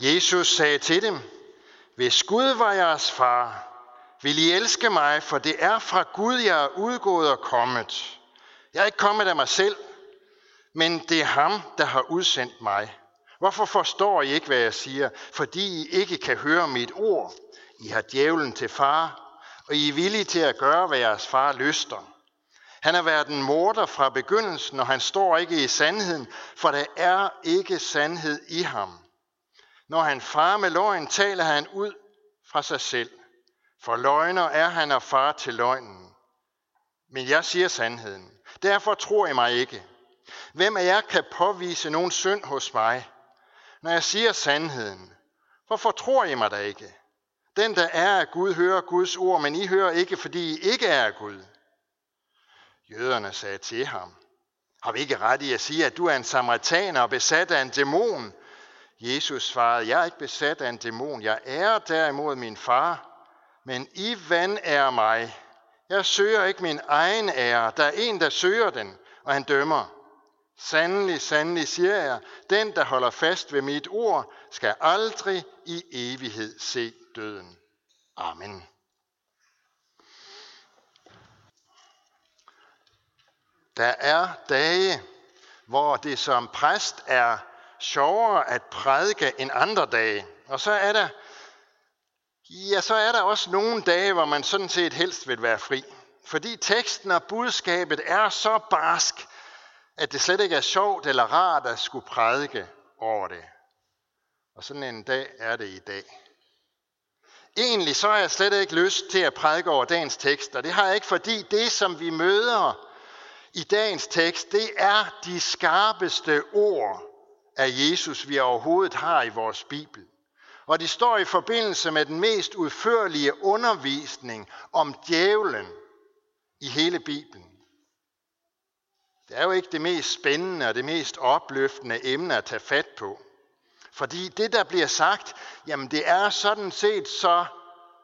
Jesus sagde til dem, hvis Gud var jeres far, vil I elske mig, for det er fra Gud, jeg er udgået og kommet. Jeg er ikke kommet af mig selv, men det er ham, der har udsendt mig. Hvorfor forstår I ikke, hvad jeg siger? Fordi I ikke kan høre mit ord. I har djævlen til far, og I er villige til at gøre, hvad jeres far lyster. Han har været en morder fra begyndelsen, og han står ikke i sandheden, for der er ikke sandhed i ham. Når han far med løgn, taler han ud fra sig selv. For løgner er han og far til løgnen. Men jeg siger sandheden. Derfor tror I mig ikke. Hvem af jer kan påvise nogen synd hos mig, når jeg siger sandheden? Hvorfor tror I mig da ikke? Den, der er af Gud, hører Guds ord, men I hører ikke, fordi I ikke er af Gud. Jøderne sagde til ham, har vi ikke ret i at sige, at du er en samaritaner og besat af en dæmon? Jesus svarede, jeg er ikke besat af en dæmon, jeg er derimod min far, men I vand er mig. Jeg søger ikke min egen ære, der er en, der søger den, og han dømmer. Sandelig, sandelig siger jeg, den, der holder fast ved mit ord, skal aldrig i evighed se døden. Amen. Der er dage, hvor det som præst er sjovere at prædike end andre dage. Og så er der, ja, så er der også nogle dage, hvor man sådan set helst vil være fri. Fordi teksten og budskabet er så barsk, at det slet ikke er sjovt eller rart at skulle prædike over det. Og sådan en dag er det i dag. Egentlig så har jeg slet ikke lyst til at prædike over dagens tekst, og det har jeg ikke, fordi det, som vi møder i dagens tekst, det er de skarpeste ord af Jesus, vi overhovedet har i vores Bibel. Og det står i forbindelse med den mest udførlige undervisning om djævlen i hele Bibelen. Det er jo ikke det mest spændende og det mest opløftende emne at tage fat på. Fordi det, der bliver sagt, jamen det er sådan set så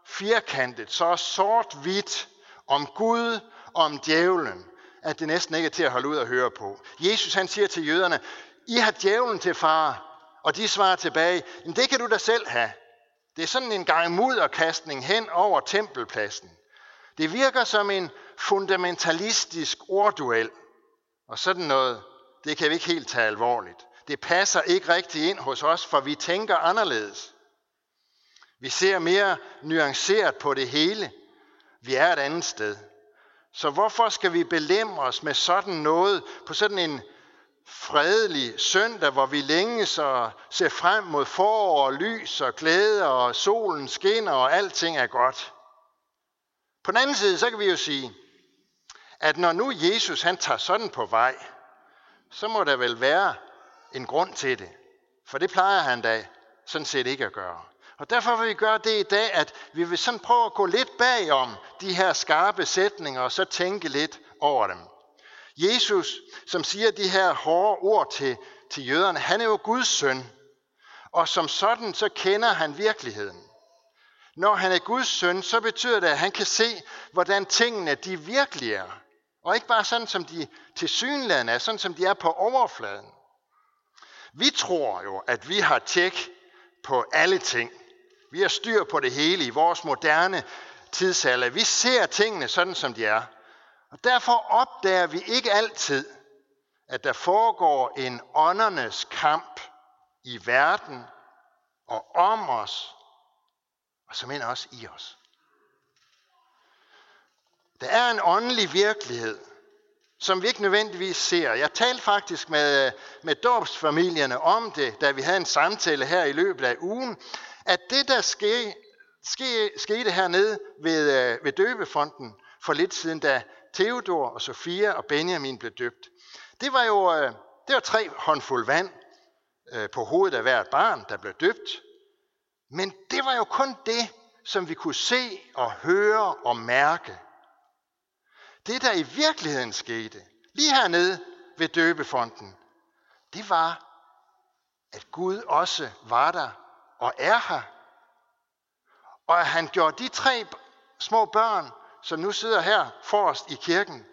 firkantet, så sort-hvidt om Gud og om djævlen, at det næsten ikke er til at holde ud og høre på. Jesus han siger til jøderne, i har djævlen til far, og de svarer tilbage, men det kan du da selv have. Det er sådan en gang mudderkastning hen over tempelpladsen. Det virker som en fundamentalistisk ordduel. Og sådan noget, det kan vi ikke helt tage alvorligt. Det passer ikke rigtig ind hos os, for vi tænker anderledes. Vi ser mere nuanceret på det hele. Vi er et andet sted. Så hvorfor skal vi belemme os med sådan noget på sådan en fredelig søndag, hvor vi længes og ser frem mod forår og lys og glæde og solen skinner og alting er godt. På den anden side, så kan vi jo sige, at når nu Jesus han tager sådan på vej, så må der vel være en grund til det. For det plejer han da sådan set ikke at gøre. Og derfor vil vi gøre det i dag, at vi vil sådan prøve at gå lidt bagom de her skarpe sætninger, og så tænke lidt over dem. Jesus, som siger de her hårde ord til, til jøderne, han er jo Guds søn. Og som sådan, så kender han virkeligheden. Når han er Guds søn, så betyder det, at han kan se, hvordan tingene de virkelig er. Og ikke bare sådan, som de til synligheden er, sådan som de er på overfladen. Vi tror jo, at vi har tjek på alle ting. Vi har styr på det hele i vores moderne tidsalder. Vi ser tingene sådan, som de er. Og derfor opdager vi ikke altid, at der foregår en åndernes kamp i verden og om os, og som også i os. Der er en åndelig virkelighed, som vi ikke nødvendigvis ser. Jeg talte faktisk med, med dåbsfamilierne om det, da vi havde en samtale her i løbet af ugen, at det, der ske, ske, skete hernede ved, øh, ved døbefonden for lidt siden, da Theodor og Sofia og Benjamin blev døbt, det var jo øh, det var tre håndfuld vand øh, på hovedet af hvert barn, der blev døbt. Men det var jo kun det, som vi kunne se og høre og mærke. Det, der i virkeligheden skete, lige hernede ved døbefonden, det var, at Gud også var der og er her. Og at han gjorde de tre små børn, som nu sidder her forrest i kirken,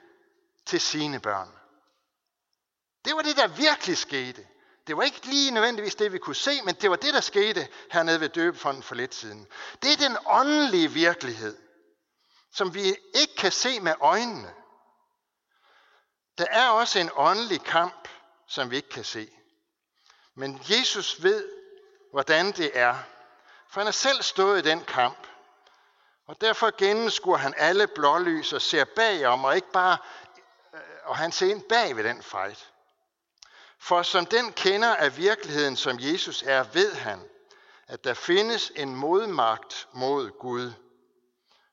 til sine børn. Det var det, der virkelig skete. Det var ikke lige nødvendigvis det, vi kunne se, men det var det, der skete hernede ved døbefonden for lidt siden. Det er den åndelige virkelighed, som vi ikke kan se med øjnene. Der er også en åndelig kamp, som vi ikke kan se. Men Jesus ved, hvordan det er, for han har selv stået i den kamp. Og derfor gennemskuer han alle blålys og ser bagom, og ikke bare, øh, og han ser ind bag ved den fight. For som den kender af virkeligheden, som Jesus er, ved han, at der findes en modmagt mod Gud,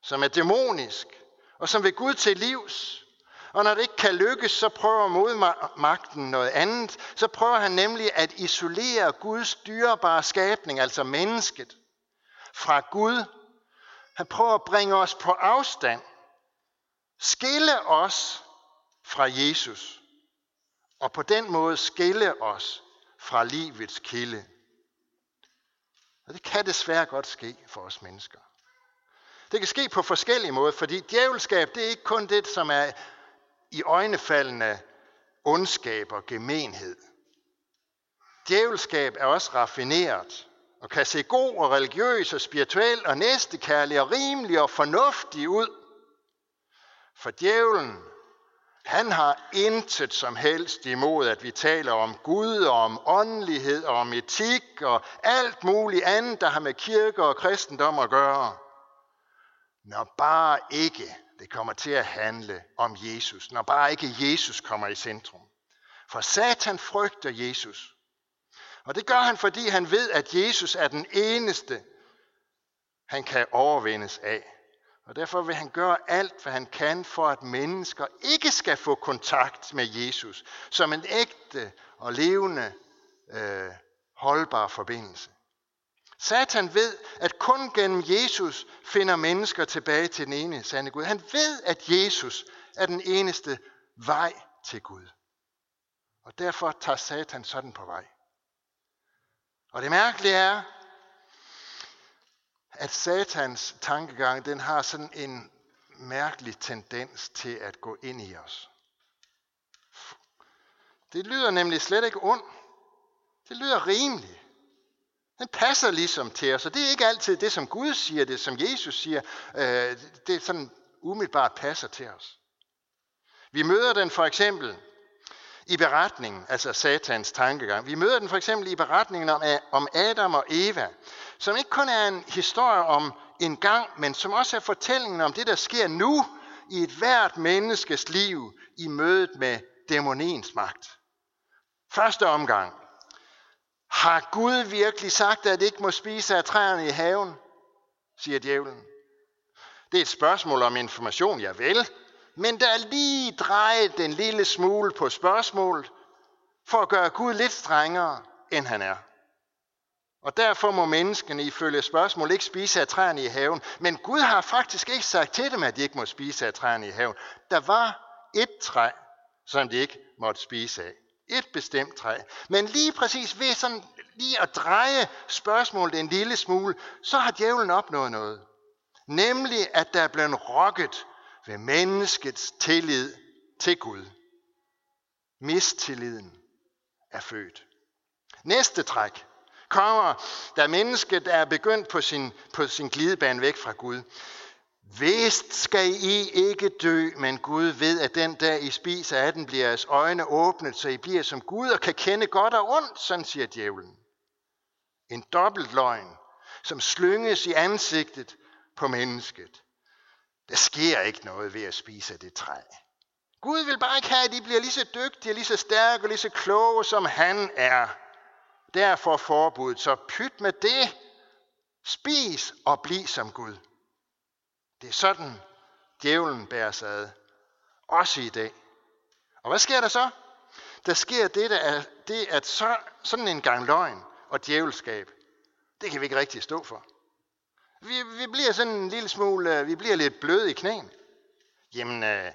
som er dæmonisk, og som vil Gud til livs. Og når det ikke kan lykkes, så prøver modmagten noget andet. Så prøver han nemlig at isolere Guds dyrebare skabning, altså mennesket, fra Gud. Han prøver at bringe os på afstand. Skille os fra Jesus og på den måde skille os fra livets kilde. Og det kan desværre godt ske for os mennesker. Det kan ske på forskellige måder, fordi djævelskab det er ikke kun det, som er i øjnefaldende ondskab og gemenhed. Djævelskab er også raffineret og kan se god og religiøs og spirituel og næstekærlig og rimelig og fornuftig ud. For djævlen han har intet som helst imod, at vi taler om Gud og om åndelighed og om etik og alt muligt andet, der har med kirke og kristendom at gøre. Når bare ikke det kommer til at handle om Jesus. Når bare ikke Jesus kommer i centrum. For Satan frygter Jesus. Og det gør han, fordi han ved, at Jesus er den eneste, han kan overvindes af. Og derfor vil han gøre alt, hvad han kan, for at mennesker ikke skal få kontakt med Jesus som en ægte og levende, øh, holdbar forbindelse. Satan ved, at kun gennem Jesus finder mennesker tilbage til den ene sande Gud. Han ved, at Jesus er den eneste vej til Gud. Og derfor tager Satan sådan på vej. Og det mærkelige er, at satans tankegang, den har sådan en mærkelig tendens til at gå ind i os. Det lyder nemlig slet ikke ondt. Det lyder rimeligt. Den passer ligesom til os, og det er ikke altid det, som Gud siger, det som Jesus siger, øh, det er sådan umiddelbart passer til os. Vi møder den for eksempel i beretningen, altså satans tankegang. Vi møder den for eksempel i beretningen om, om Adam og Eva, som ikke kun er en historie om en gang, men som også er fortællingen om det, der sker nu i et hvert menneskes liv i mødet med dæmoniens magt. Første omgang. Har Gud virkelig sagt, at det ikke må spise af træerne i haven? siger djævlen. Det er et spørgsmål om information, ja vel, men der er lige drejet den lille smule på spørgsmålet, for at gøre Gud lidt strengere, end han er. Og derfor må menneskene ifølge spørgsmål ikke spise af træerne i haven. Men Gud har faktisk ikke sagt til dem, at de ikke må spise af træerne i haven. Der var et træ, som de ikke måtte spise af. Et bestemt træ. Men lige præcis ved sådan lige at dreje spørgsmålet en lille smule, så har djævlen opnået noget. Nemlig, at der er blevet rokket ved menneskets tillid til Gud. Mistilliden er født. Næste træk kommer, da mennesket er begyndt på sin, på sin glidebane væk fra Gud. Vist skal I ikke dø, men Gud ved, at den dag I spiser af den, bliver jeres øjne åbnet, så I bliver som Gud og kan kende godt og ondt, sådan siger djævlen. En dobbelt løgn, som slynges i ansigtet på mennesket. Der sker ikke noget ved at spise det træ. Gud vil bare ikke have, at I bliver lige så dygtige, lige så stærke og lige så kloge, som han er. Derfor forbuddet, så pyt med det. Spis og bliv som Gud. Det er sådan, djævlen bærer sig ad. Også i dag. Og hvad sker der så? Der sker det, der er, det at så, sådan en gang løgn og djævelskab, det kan vi ikke rigtig stå for. Vi, vi bliver sådan en lille smule, øh, vi bliver lidt bløde i knæen. Jamen, øh,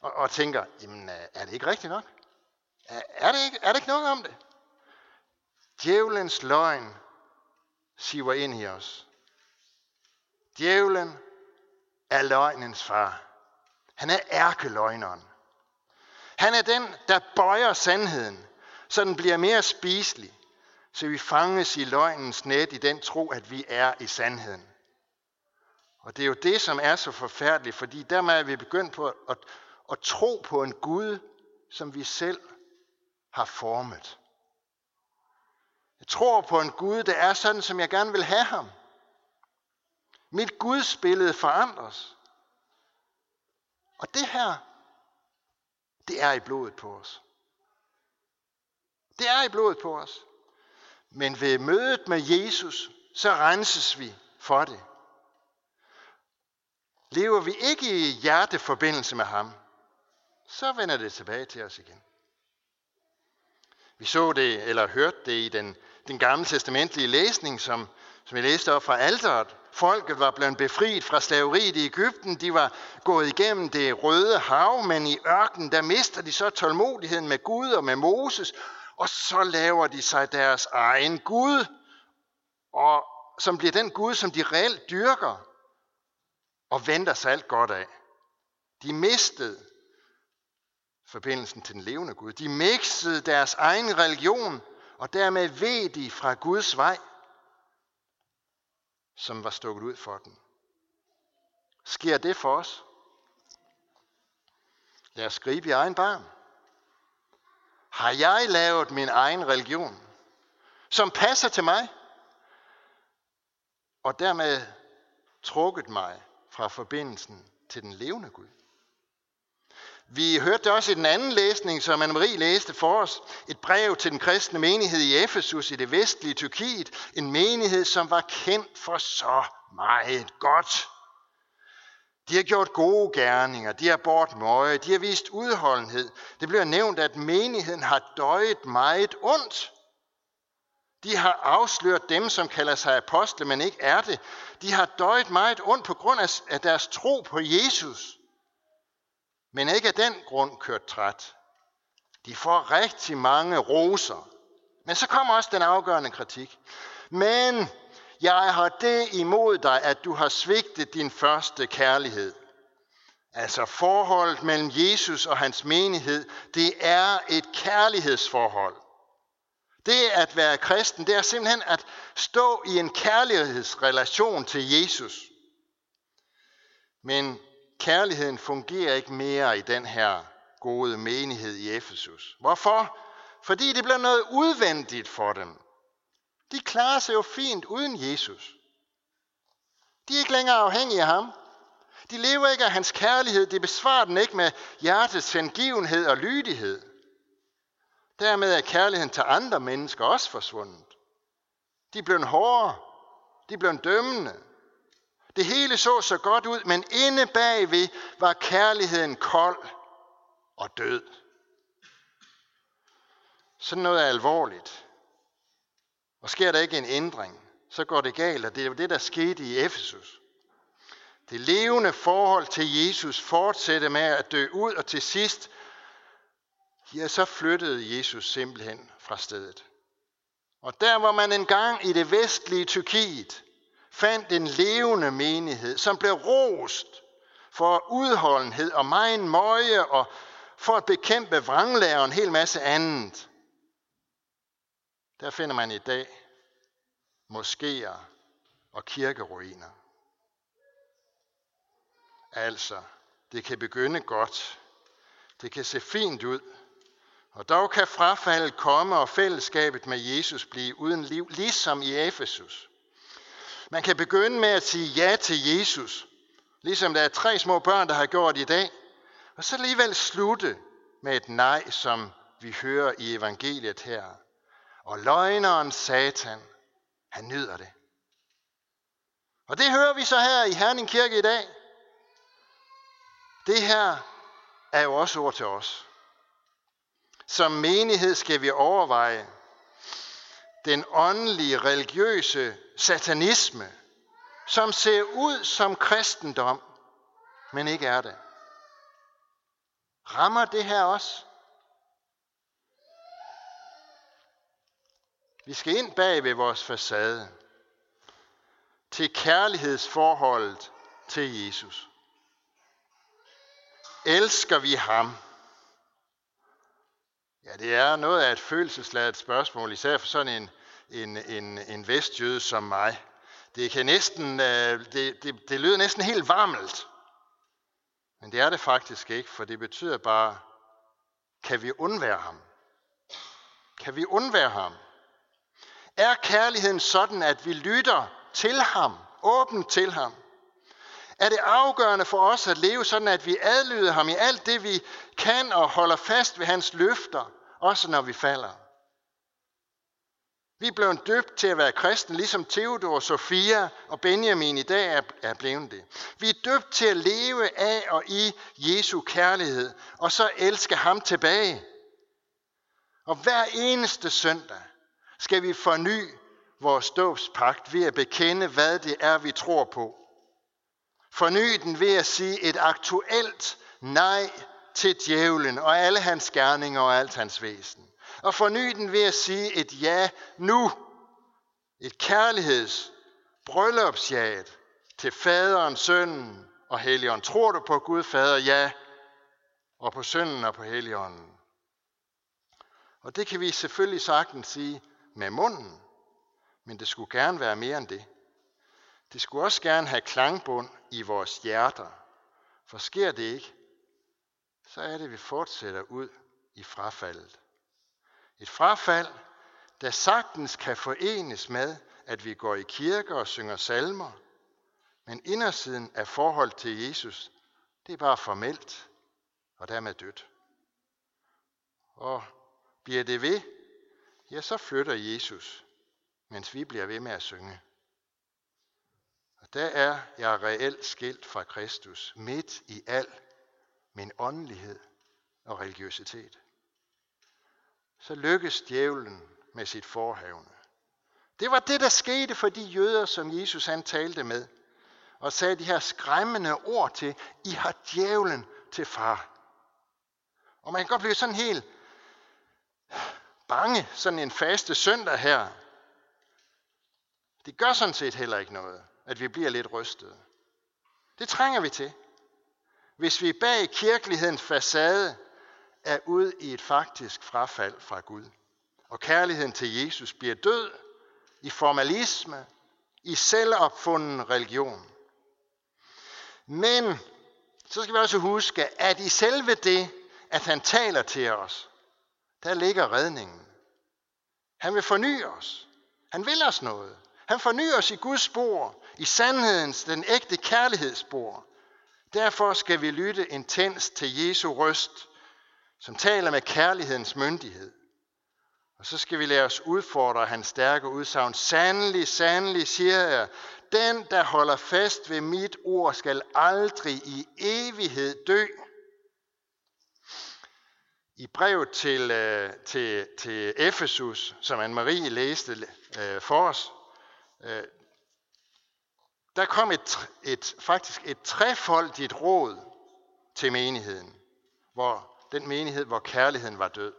og, og tænker, jamen, øh, er det ikke rigtigt nok? Er, er, det ikke, er det ikke noget om det? Djævelens løgn siver ind i os. Djævlen er løgnens far. Han er ærkeløgneren. Han er den, der bøjer sandheden, så den bliver mere spiselig, så vi fanges i løgnens net i den tro, at vi er i sandheden. Og det er jo det, som er så forfærdeligt, fordi dermed er vi begyndt på at, at, at tro på en Gud, som vi selv har formet. Jeg tror på en Gud, der er sådan, som jeg gerne vil have ham. Mit gudsbillede forandres. Og det her, det er i blodet på os. Det er i blodet på os. Men ved mødet med Jesus, så renses vi for det. Lever vi ikke i hjerteforbindelse med ham, så vender det tilbage til os igen. Vi så det, eller hørte det i den, den gamle testamentlige læsning, som, som jeg læste op fra alderet. Folket var blevet befriet fra slaveriet i Ægypten. De var gået igennem det røde hav, men i ørkenen, der mister de så tålmodigheden med Gud og med Moses, og så laver de sig deres egen Gud, og som bliver den Gud, som de reelt dyrker og venter sig alt godt af. De mistede forbindelsen til den levende Gud. De mixede deres egen religion, og dermed ved de fra Guds vej, som var stukket ud for den. Sker det for os? Lad os gribe i egen barn. Har jeg lavet min egen religion, som passer til mig, og dermed trukket mig fra forbindelsen til den levende Gud? Vi hørte det også i den anden læsning, som Anne-Marie læste for os. Et brev til den kristne menighed i Efesus i det vestlige Tyrkiet. En menighed, som var kendt for så meget godt. De har gjort gode gerninger, de har bort møje, de har vist udholdenhed. Det bliver nævnt, at menigheden har døjet meget ondt. De har afsløret dem, som kalder sig apostle, men ikke er det. De har døjet meget ondt på grund af deres tro på Jesus men ikke af den grund kørt træt. De får rigtig mange roser. Men så kommer også den afgørende kritik. Men jeg har det imod dig, at du har svigtet din første kærlighed. Altså forholdet mellem Jesus og hans menighed, det er et kærlighedsforhold. Det at være kristen, det er simpelthen at stå i en kærlighedsrelation til Jesus. Men kærligheden fungerer ikke mere i den her gode menighed i Efesus. Hvorfor? Fordi det bliver noget udvendigt for dem. De klarer sig jo fint uden Jesus. De er ikke længere afhængige af ham. De lever ikke af hans kærlighed. De besvarer den ikke med hjertets hengivenhed og lydighed. Dermed er kærligheden til andre mennesker også forsvundet. De er blevet hårdere. De er blevet dømmende. Det hele så så godt ud, men inde bagved var kærligheden kold og død. Sådan noget er alvorligt. Og sker der ikke en ændring, så går det galt, og det er jo det, der skete i Efesus. Det levende forhold til Jesus fortsatte med at dø ud, og til sidst, ja, så flyttede Jesus simpelthen fra stedet. Og der var man engang i det vestlige Tyrkiet, fandt en levende menighed, som blev rost for udholdenhed og megen møje og for at bekæmpe vranglærer og en hel masse andet. Der finder man i dag moskéer og kirkeruiner. Altså, det kan begynde godt. Det kan se fint ud. Og dog kan frafaldet komme og fællesskabet med Jesus blive uden liv, ligesom i Efesus. Man kan begynde med at sige ja til Jesus, ligesom der er tre små børn, der har gjort i dag, og så alligevel slutte med et nej, som vi hører i evangeliet her. Og løgneren Satan, han nyder det. Og det hører vi så her i Herning Kirke i dag. Det her er jo også ord til os. Som menighed skal vi overveje, den åndelige, religiøse satanisme, som ser ud som kristendom, men ikke er det. Rammer det her os? Vi skal ind bag ved vores facade til kærlighedsforholdet til Jesus. Elsker vi ham? Ja, det er noget af et følelsesladet spørgsmål, især for sådan en, en, en, en vestjøde som mig. Det, kan næsten, øh, det, det, det lyder næsten helt varmelt. Men det er det faktisk ikke, for det betyder bare, kan vi undvære ham? Kan vi undvære ham? Er kærligheden sådan, at vi lytter til ham, åbent til ham? Er det afgørende for os at leve sådan, at vi adlyder ham i alt det, vi kan og holder fast ved hans løfter, også når vi falder? Vi er blevet døbt til at være kristne, ligesom Theodor, Sofia og Benjamin i dag er blevet det. Vi er døbt til at leve af og i Jesu kærlighed, og så elske ham tilbage. Og hver eneste søndag skal vi forny vores dåbspagt ved at bekende, hvad det er, vi tror på. Forny den ved at sige et aktuelt nej til djævlen og alle hans gerninger og alt hans væsen. Og forny den ved at sige et ja nu. Et kærligheds bryllupsjaget til faderen, sønnen og helligånden. Tror du på Gud fader? Ja. Og på sønnen og på helligånden. Og det kan vi selvfølgelig sagtens sige med munden, men det skulle gerne være mere end det. Det skulle også gerne have klangbund i vores hjerter. For sker det ikke, så er det, at vi fortsætter ud i frafaldet. Et frafald, der sagtens kan forenes med, at vi går i kirke og synger salmer, men indersiden af forhold til Jesus, det er bare formelt og dermed dødt. Og bliver det ved, ja, så flytter Jesus, mens vi bliver ved med at synge. Og der er jeg reelt skilt fra Kristus, midt i al min åndelighed og religiøsitet. Så lykkes djævlen med sit forhavne. Det var det, der skete for de jøder, som Jesus han talte med, og sagde de her skræmmende ord til, I har djævlen til far. Og man kan godt blive sådan helt bange sådan en faste søndag her. Det gør sådan set heller ikke noget, at vi bliver lidt rystede. Det trænger vi til. Hvis vi bag kirkelighedens facade er ude i et faktisk frafald fra Gud, og kærligheden til Jesus bliver død i formalisme, i selvopfunden religion. Men så skal vi også huske, at i selve det, at han taler til os, der ligger redningen. Han vil forny os. Han vil os noget. Han fornyer os i Guds spor, i sandhedens, den ægte kærlighedsspor. Derfor skal vi lytte intens til Jesu røst, som taler med kærlighedens myndighed. Og så skal vi lade os udfordre hans stærke udsagn. Sandelig, sandelig, siger jeg, den, der holder fast ved mit ord, skal aldrig i evighed dø. I brevet til, øh, til, til Efesus, som Anne-Marie læste øh, for os, øh, der kom et, et, faktisk et trefoldigt råd til menigheden, hvor den menighed, hvor kærligheden var død.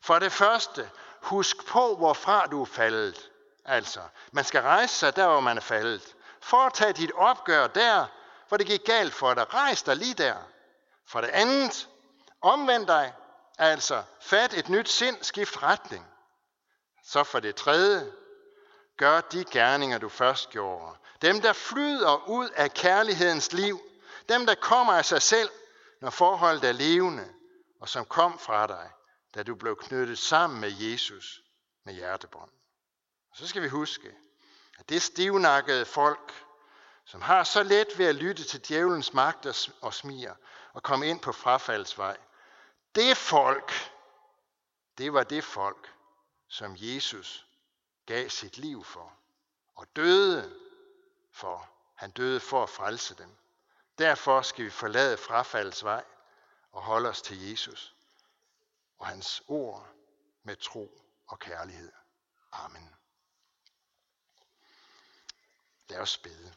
For det første, husk på, hvorfra du er faldet. Altså, man skal rejse sig der, hvor man er faldet. Foretag dit opgør der, hvor det gik galt for dig. Rejs dig lige der. For det andet, omvend dig Altså, fat et nyt sind, skift retning. Så for det tredje, gør de gerninger, du først gjorde. Dem, der flyder ud af kærlighedens liv. Dem, der kommer af sig selv, når forholdet er levende, og som kom fra dig, da du blev knyttet sammen med Jesus med hjertebånd. Og så skal vi huske, at det stivnakkede folk, som har så let ved at lytte til djævelens magt og smier og komme ind på frafaldsvej, det folk, det var det folk, som Jesus gav sit liv for og døde for. Han døde for at frelse dem. Derfor skal vi forlade frafaldets vej og holde os til Jesus og hans ord med tro og kærlighed. Amen. Lad os bede.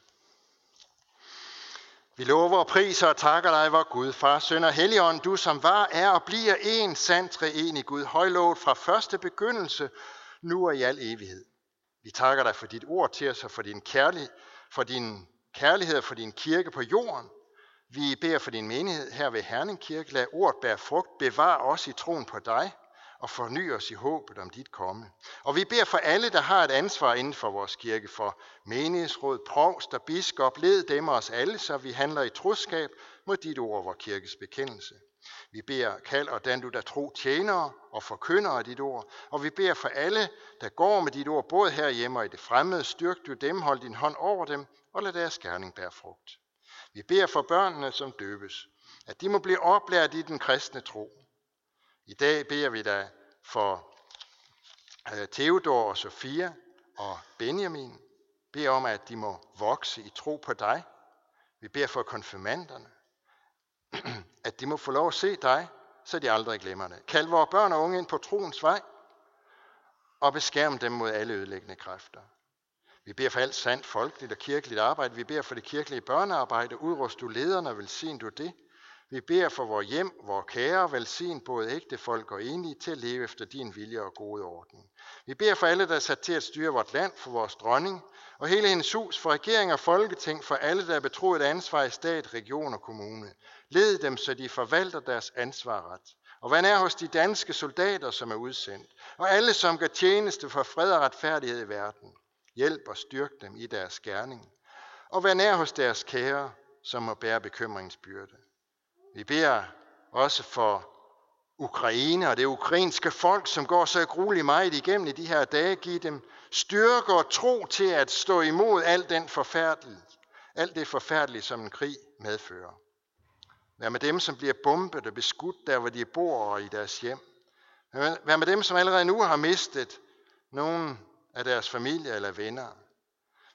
Vi lover og priser og takker dig, vor Gud, Far, Søn og Helligånd, du som var, er og bliver en sand treenig Gud, højlovet fra første begyndelse, nu og i al evighed. Vi takker dig for dit ord til os og for din, kærlighed, for din kærlighed og for din kirke på jorden. Vi beder for din menighed her ved Herning Kirke. Lad ordet bære frugt. Bevar os i troen på dig. og forny os i håbet om dit komme. Og vi beder for alle, der har et ansvar inden for vores kirke, for menighedsråd, provst og biskop, led dem og os alle, så vi handler i troskab mod dit ord, vor kirkes bekendelse. Vi beder, kald og dan du der tro tjenere og forkyndere af dit ord, og vi beder for alle, der går med dit ord, både herhjemme og i det fremmede, styrk du dem, hold din hånd over dem, og lad deres gerning bære frugt. Vi beder for børnene, som døbes, at de må blive oplært i den kristne tro. I dag beder vi dig for øh, Theodor og Sofia og Benjamin. Bed om, at de må vokse i tro på dig. Vi beder for konfirmanderne, at de må få lov at se dig, så de aldrig glemmer det. Kald vores børn og unge ind på troens vej, og beskærm dem mod alle ødelæggende kræfter. Vi beder for alt sandt folkeligt og kirkeligt arbejde. Vi beder for det kirkelige børnearbejde. Udrust du lederne og velsign du det. Vi beder for vores hjem, vores kære, velsign både ægte folk og enige til at leve efter din vilje og gode orden. Vi beder for alle, der er sat til at styre vort land, for vores dronning, og hele hendes hus, for regering og folketing, for alle, der er betroet ansvar i stat, region og kommune. Led dem, så de forvalter deres ansvar ret. Og hvad er hos de danske soldater, som er udsendt, og alle, som gør tjeneste for fred og retfærdighed i verden. Hjælp og styrk dem i deres gerning. Og vær nær hos deres kære, som må bære bekymringsbyrde. Vi beder også for Ukraine og det ukrainske folk, som går så grueligt meget igennem i de her dage. Giv dem styrke og tro til at stå imod alt, den forfærdelige, alt det forfærdelige, som en krig medfører. Vær med dem, som bliver bombet og beskudt der, hvor de bor og i deres hjem. Vær med dem, som allerede nu har mistet nogen af deres familie eller venner.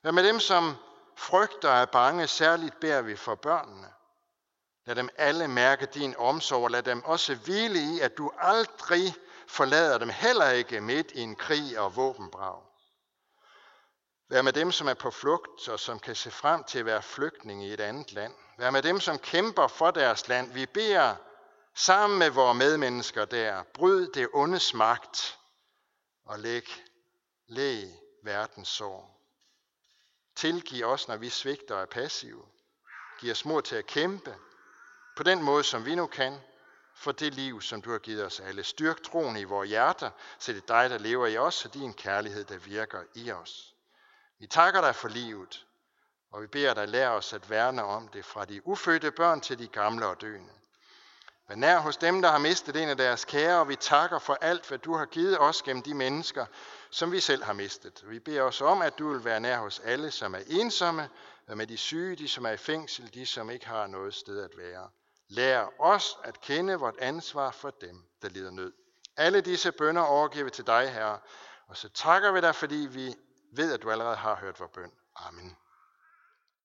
Vær med dem, som frygter og er bange. Særligt beder vi for børnene. Lad dem alle mærke din omsorg, lad dem også hvile i, at du aldrig forlader dem, heller ikke midt i en krig og våbenbrag. Vær med dem, som er på flugt og som kan se frem til at være flygtninge i et andet land. Vær med dem, som kæmper for deres land. Vi beder sammen med vores medmennesker der, bryd det ondes magt og læg, læg verdens sår. Tilgiv os, når vi svigter og er passive. Giv os mod til at kæmpe, på den måde, som vi nu kan, for det liv, som du har givet os alle. Styrk troen i vores hjerter, så det er dig, der lever i os, og din kærlighed, der virker i os. Vi takker dig for livet, og vi beder dig lære os at værne om det fra de ufødte børn til de gamle og døende. Vær nær hos dem, der har mistet en af deres kære, og vi takker for alt, hvad du har givet os gennem de mennesker, som vi selv har mistet. Vi beder os om, at du vil være nær hos alle, som er ensomme, med de syge, de som er i fængsel, de som ikke har noget sted at være. Lær os at kende vort ansvar for dem, der lider nød. Alle disse bønder overgiver vi til dig, Herre, og så takker vi dig, fordi vi ved, at du allerede har hørt vores bøn. Amen.